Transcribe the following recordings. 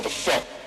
motherfucker.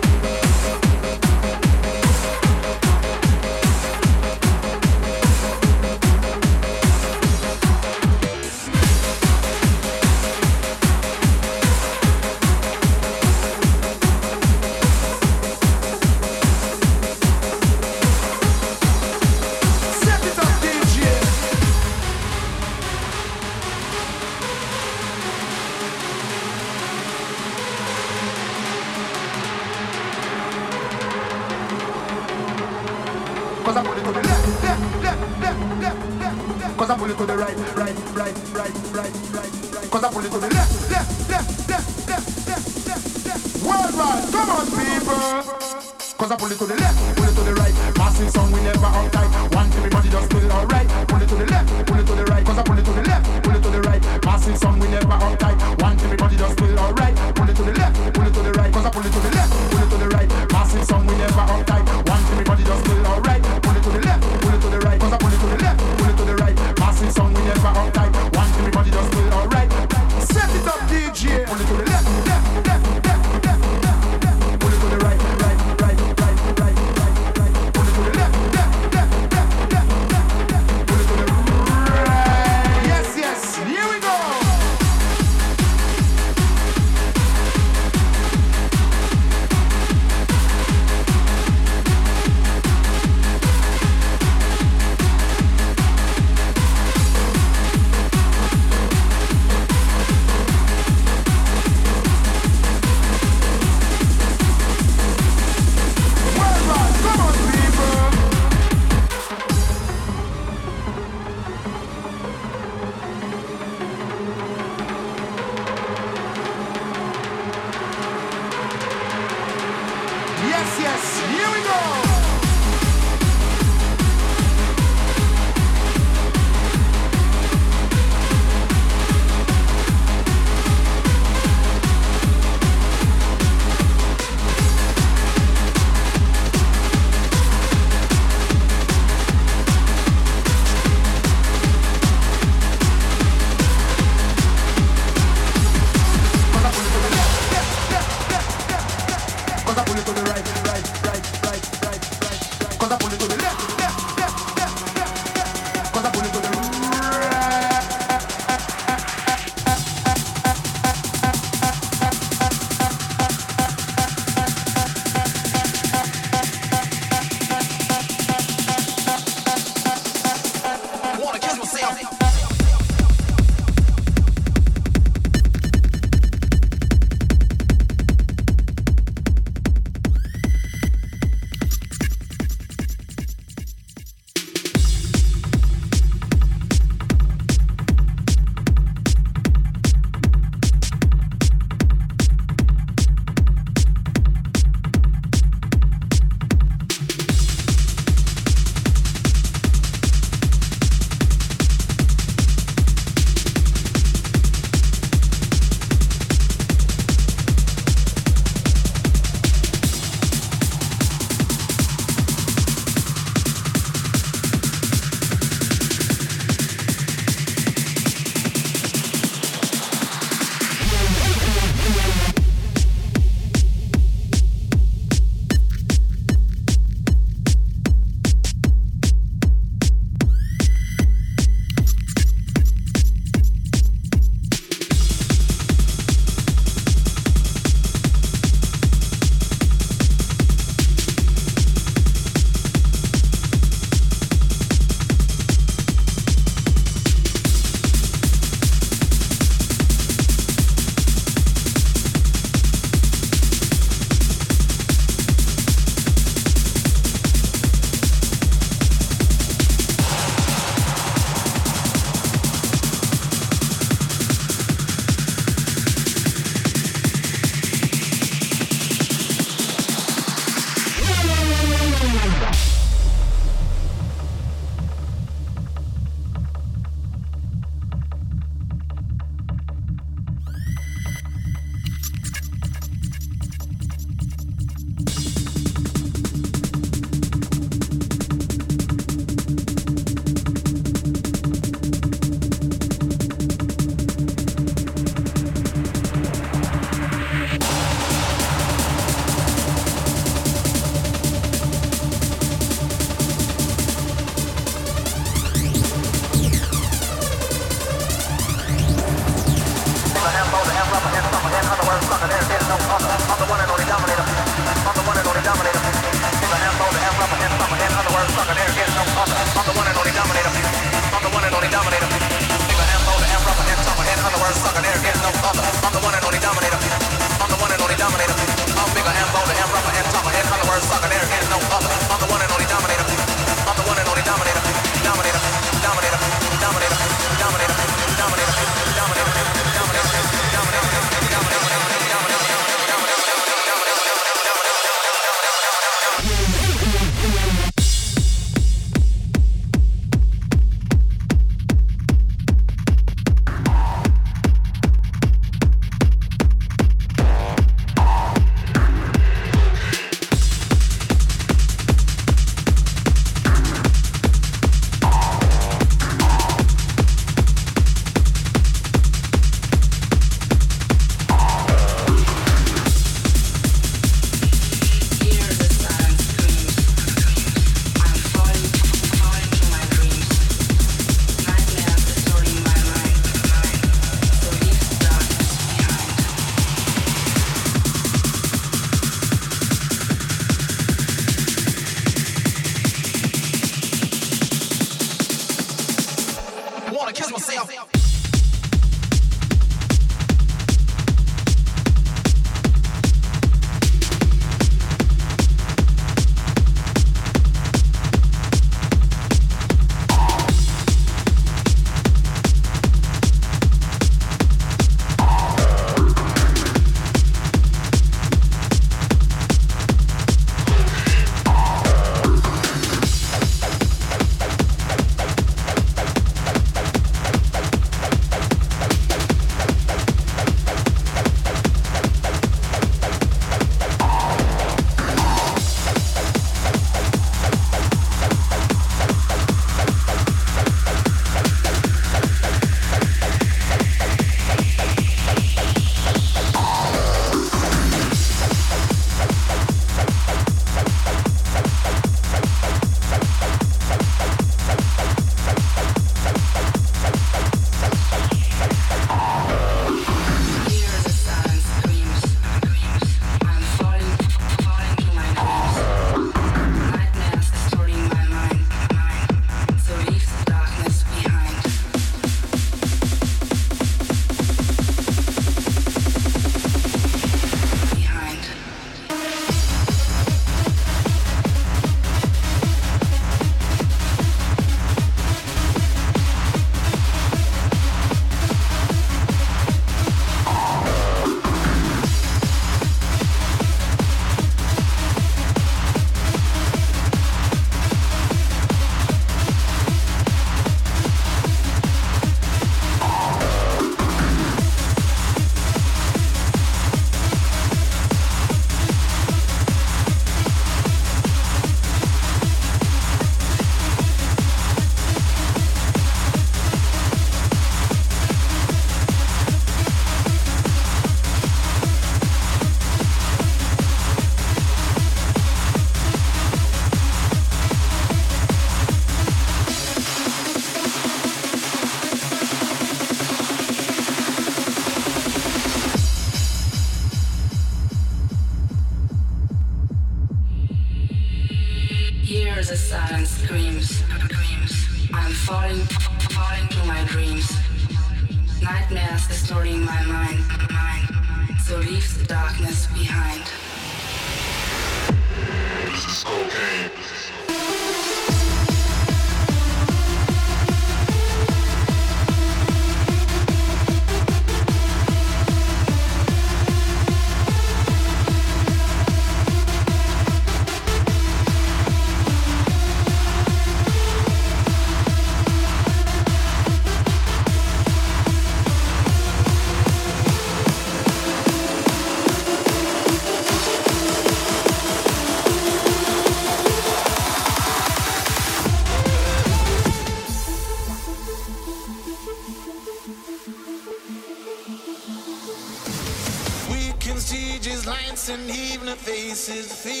This is the feeling.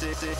We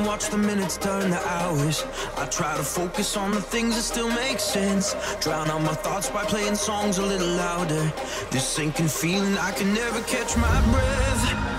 and watch the minutes turn to hours. I try to focus on the things that still make sense. Drown out my thoughts by playing songs a little louder. This sinking feeling, I can never catch my breath.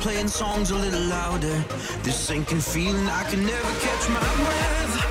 playing songs a little louder. This sinking feeling, I can never catch my breath.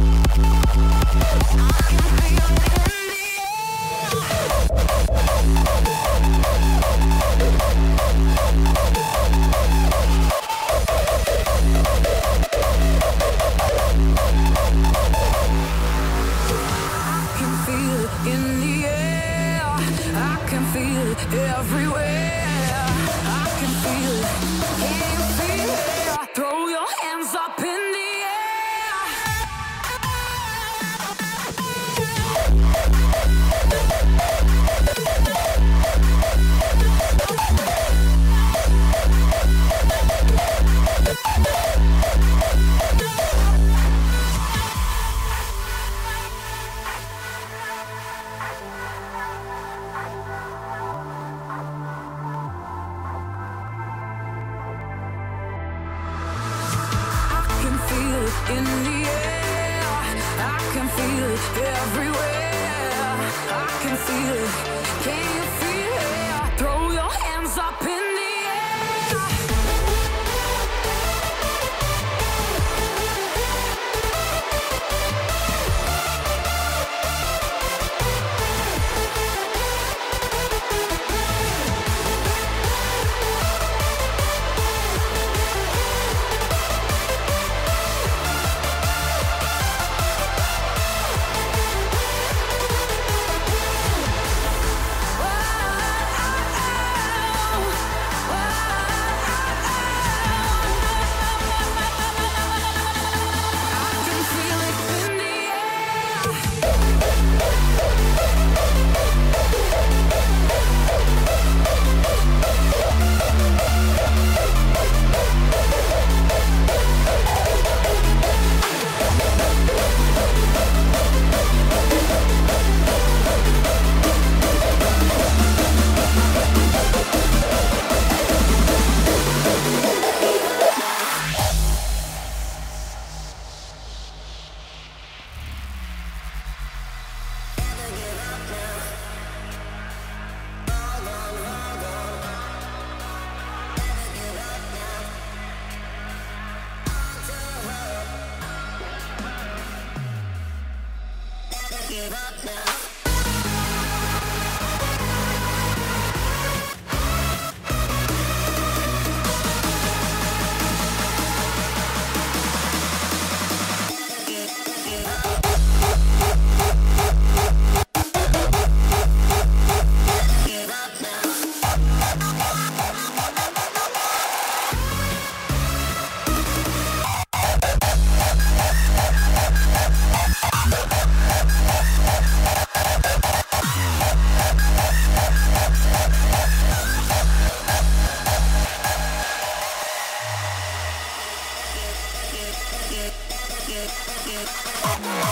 I'm not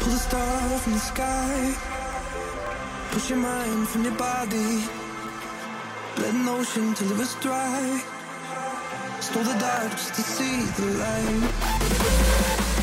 Pull the star from the sky. Push your mind from your body. Let an ocean till it was dry. Stole the dark just to see the light.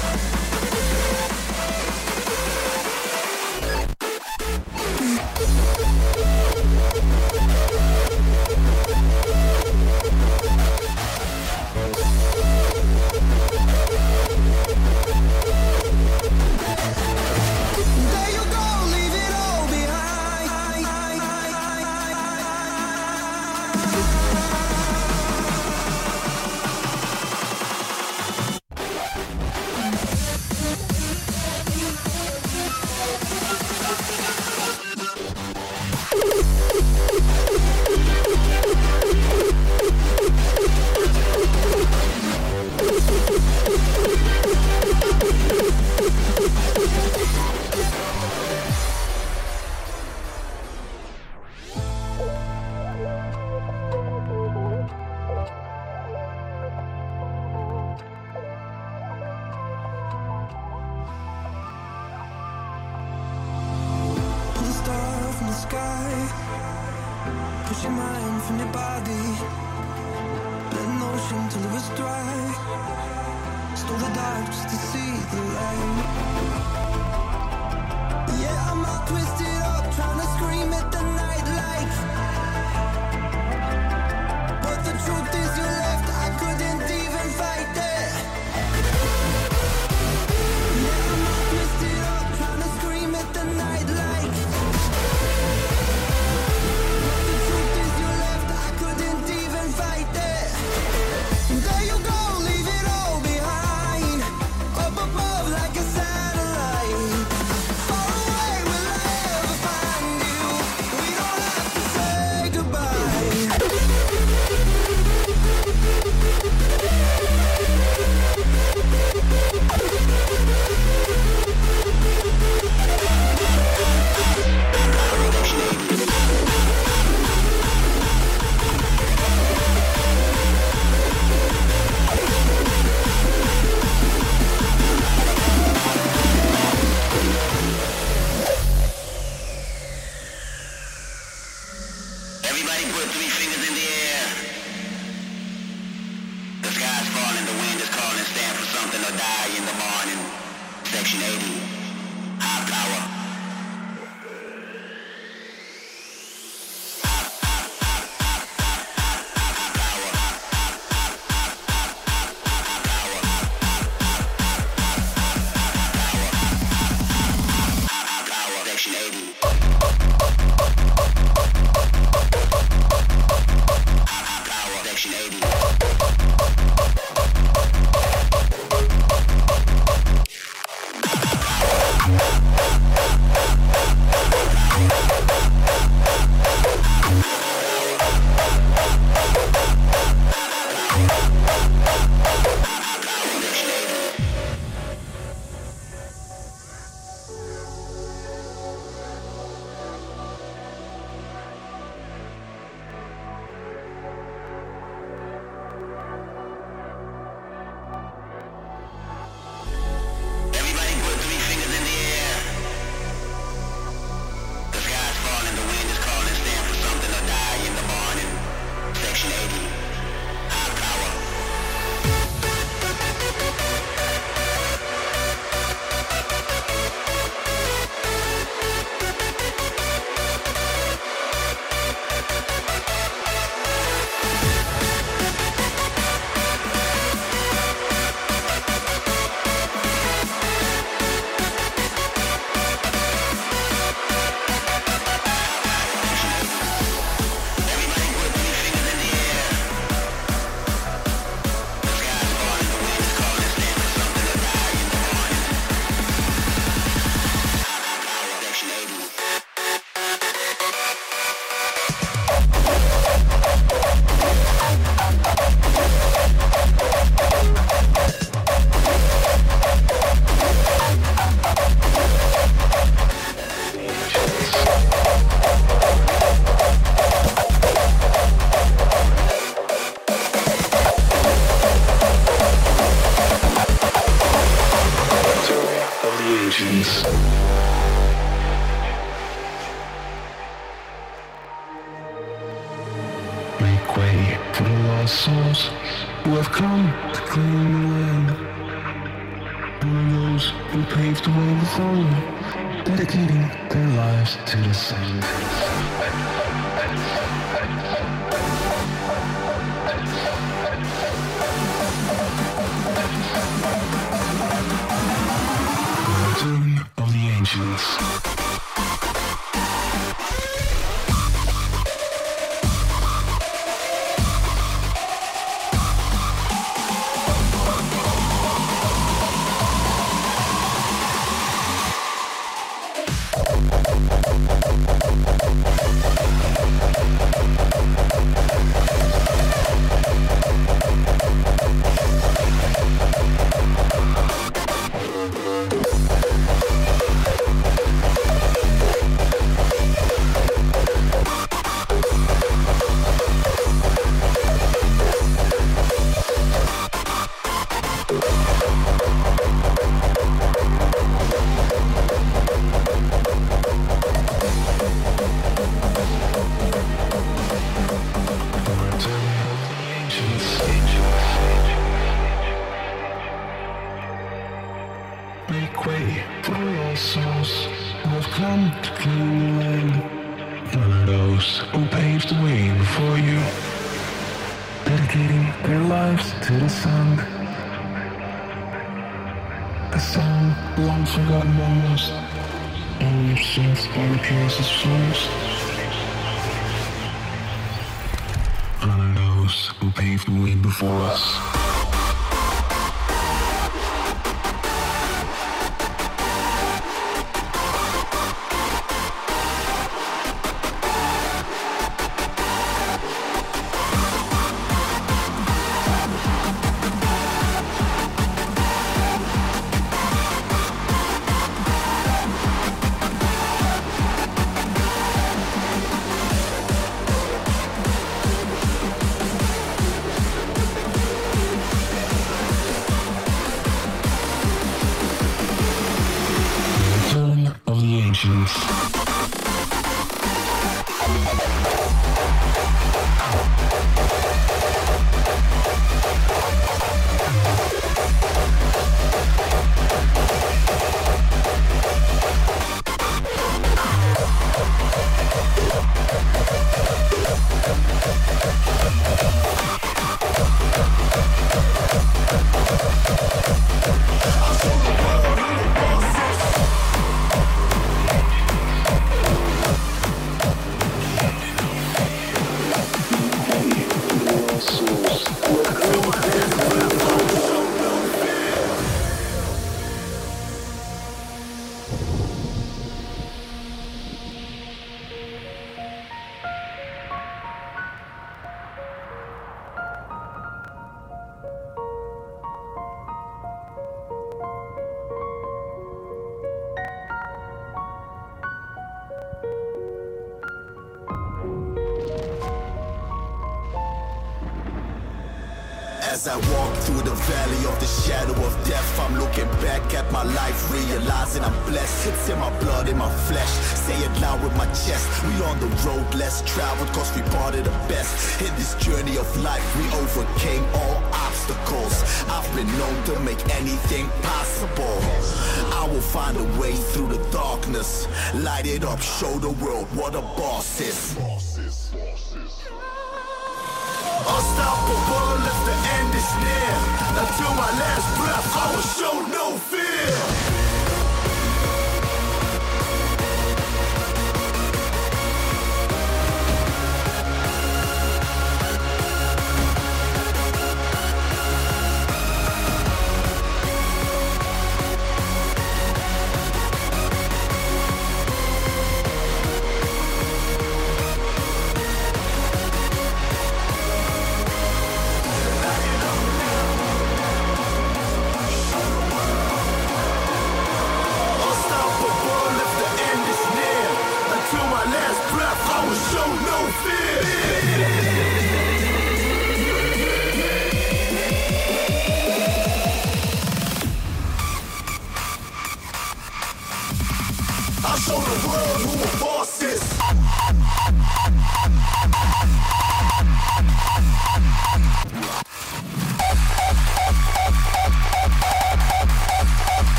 Those who paved the way before us.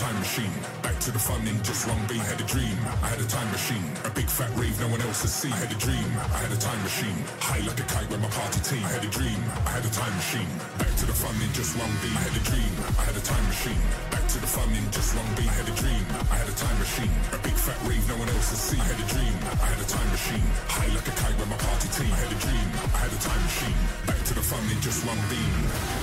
time machine. Back to the fun in just one beat. I had a dream. I had a time machine. A big fat rave no one else has seen. I had a dream. I had a time machine. High like a kite with my party team. I had a dream. I had a time machine. Back to the fun in just one beat. I had a dream. I had a time machine. Back to the fun in just one beat. I had a dream. I had a time machine. A big fat rave no one else has seen. I had a dream. I had a time machine. High like a kite with my party team. I had a dream. I had a time machine. Back to the fun in just one beat.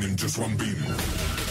In just one beam.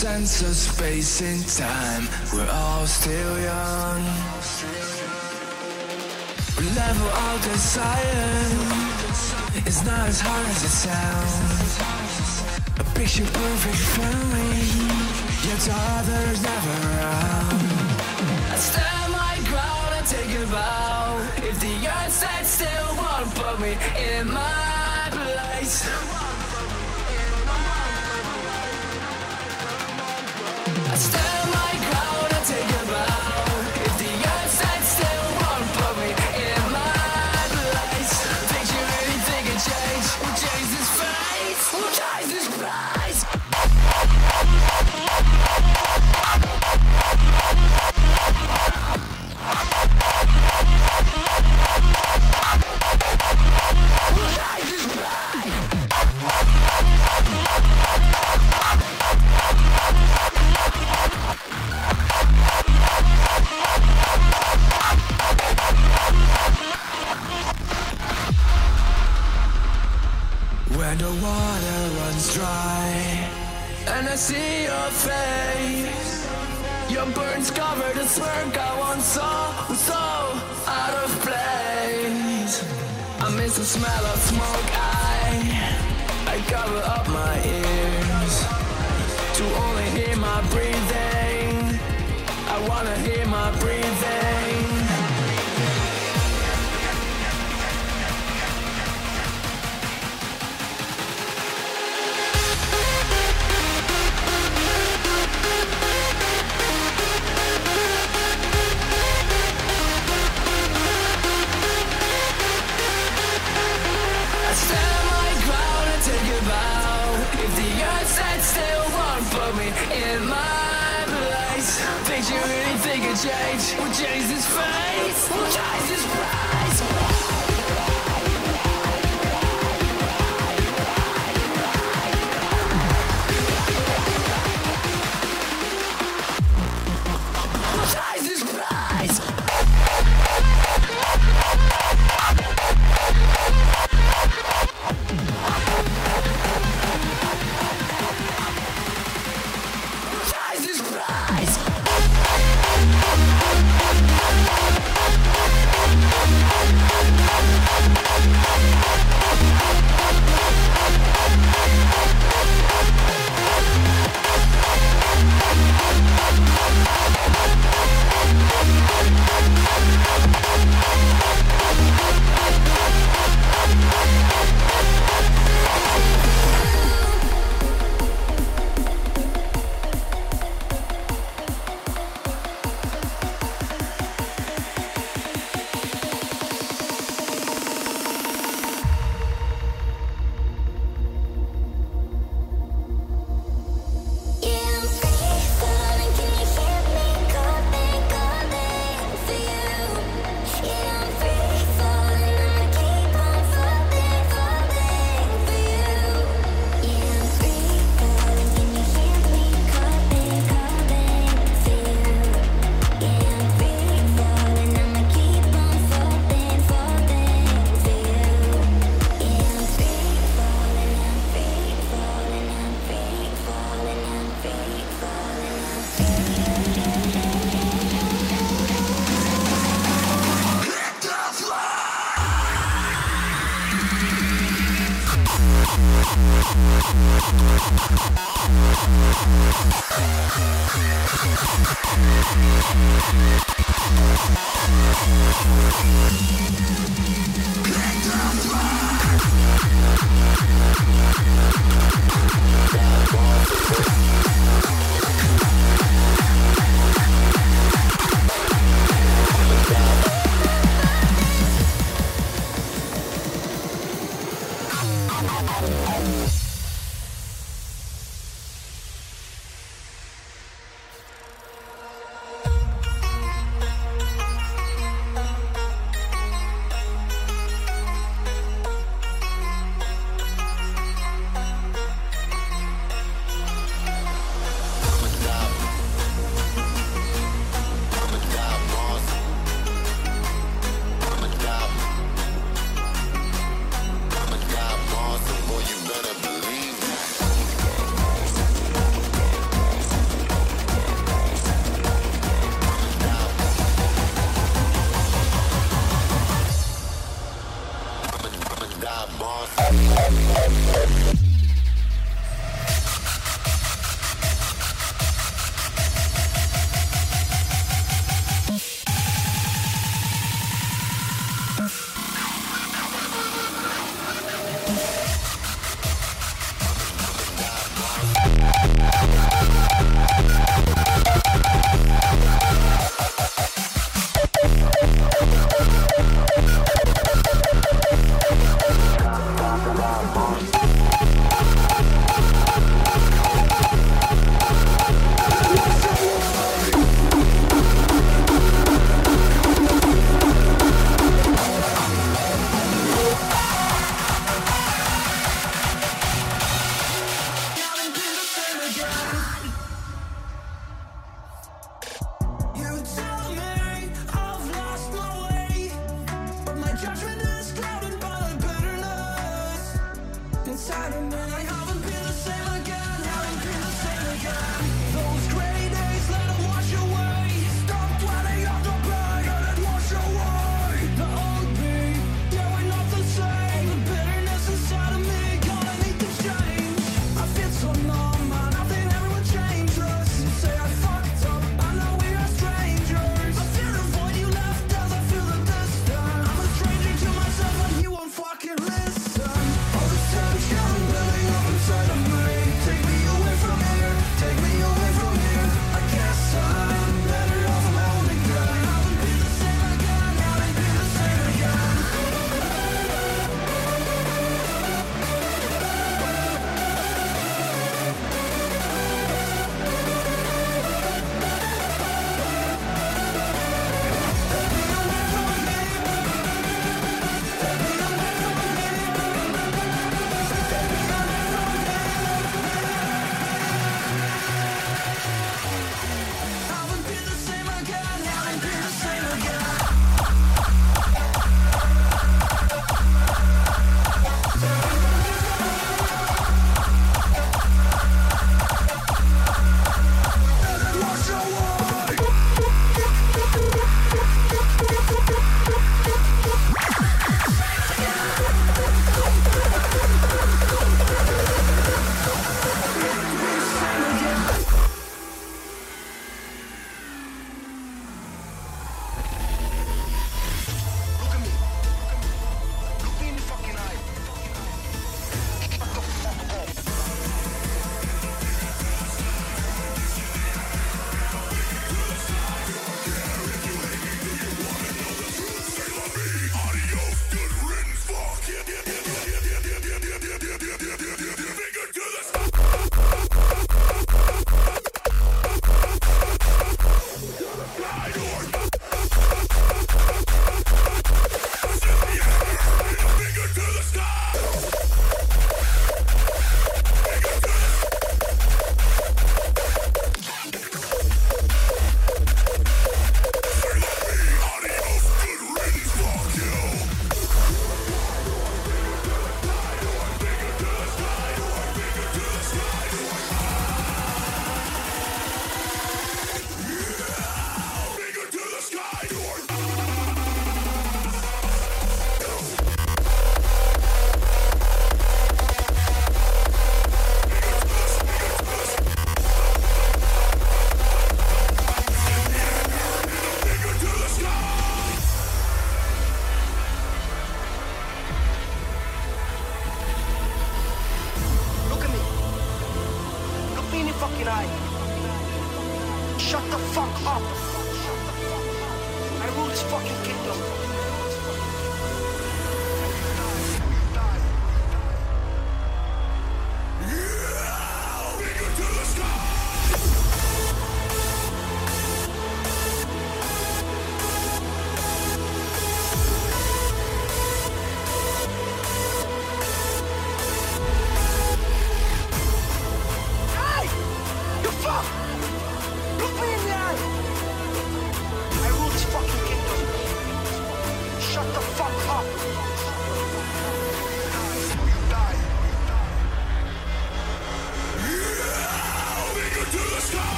sense of space and time. We're all still young. Level of desire is not as hard as it sounds. A picture perfect family, yet others never around. I stand my ground and take a vow. If the earth sets still, won't put me in my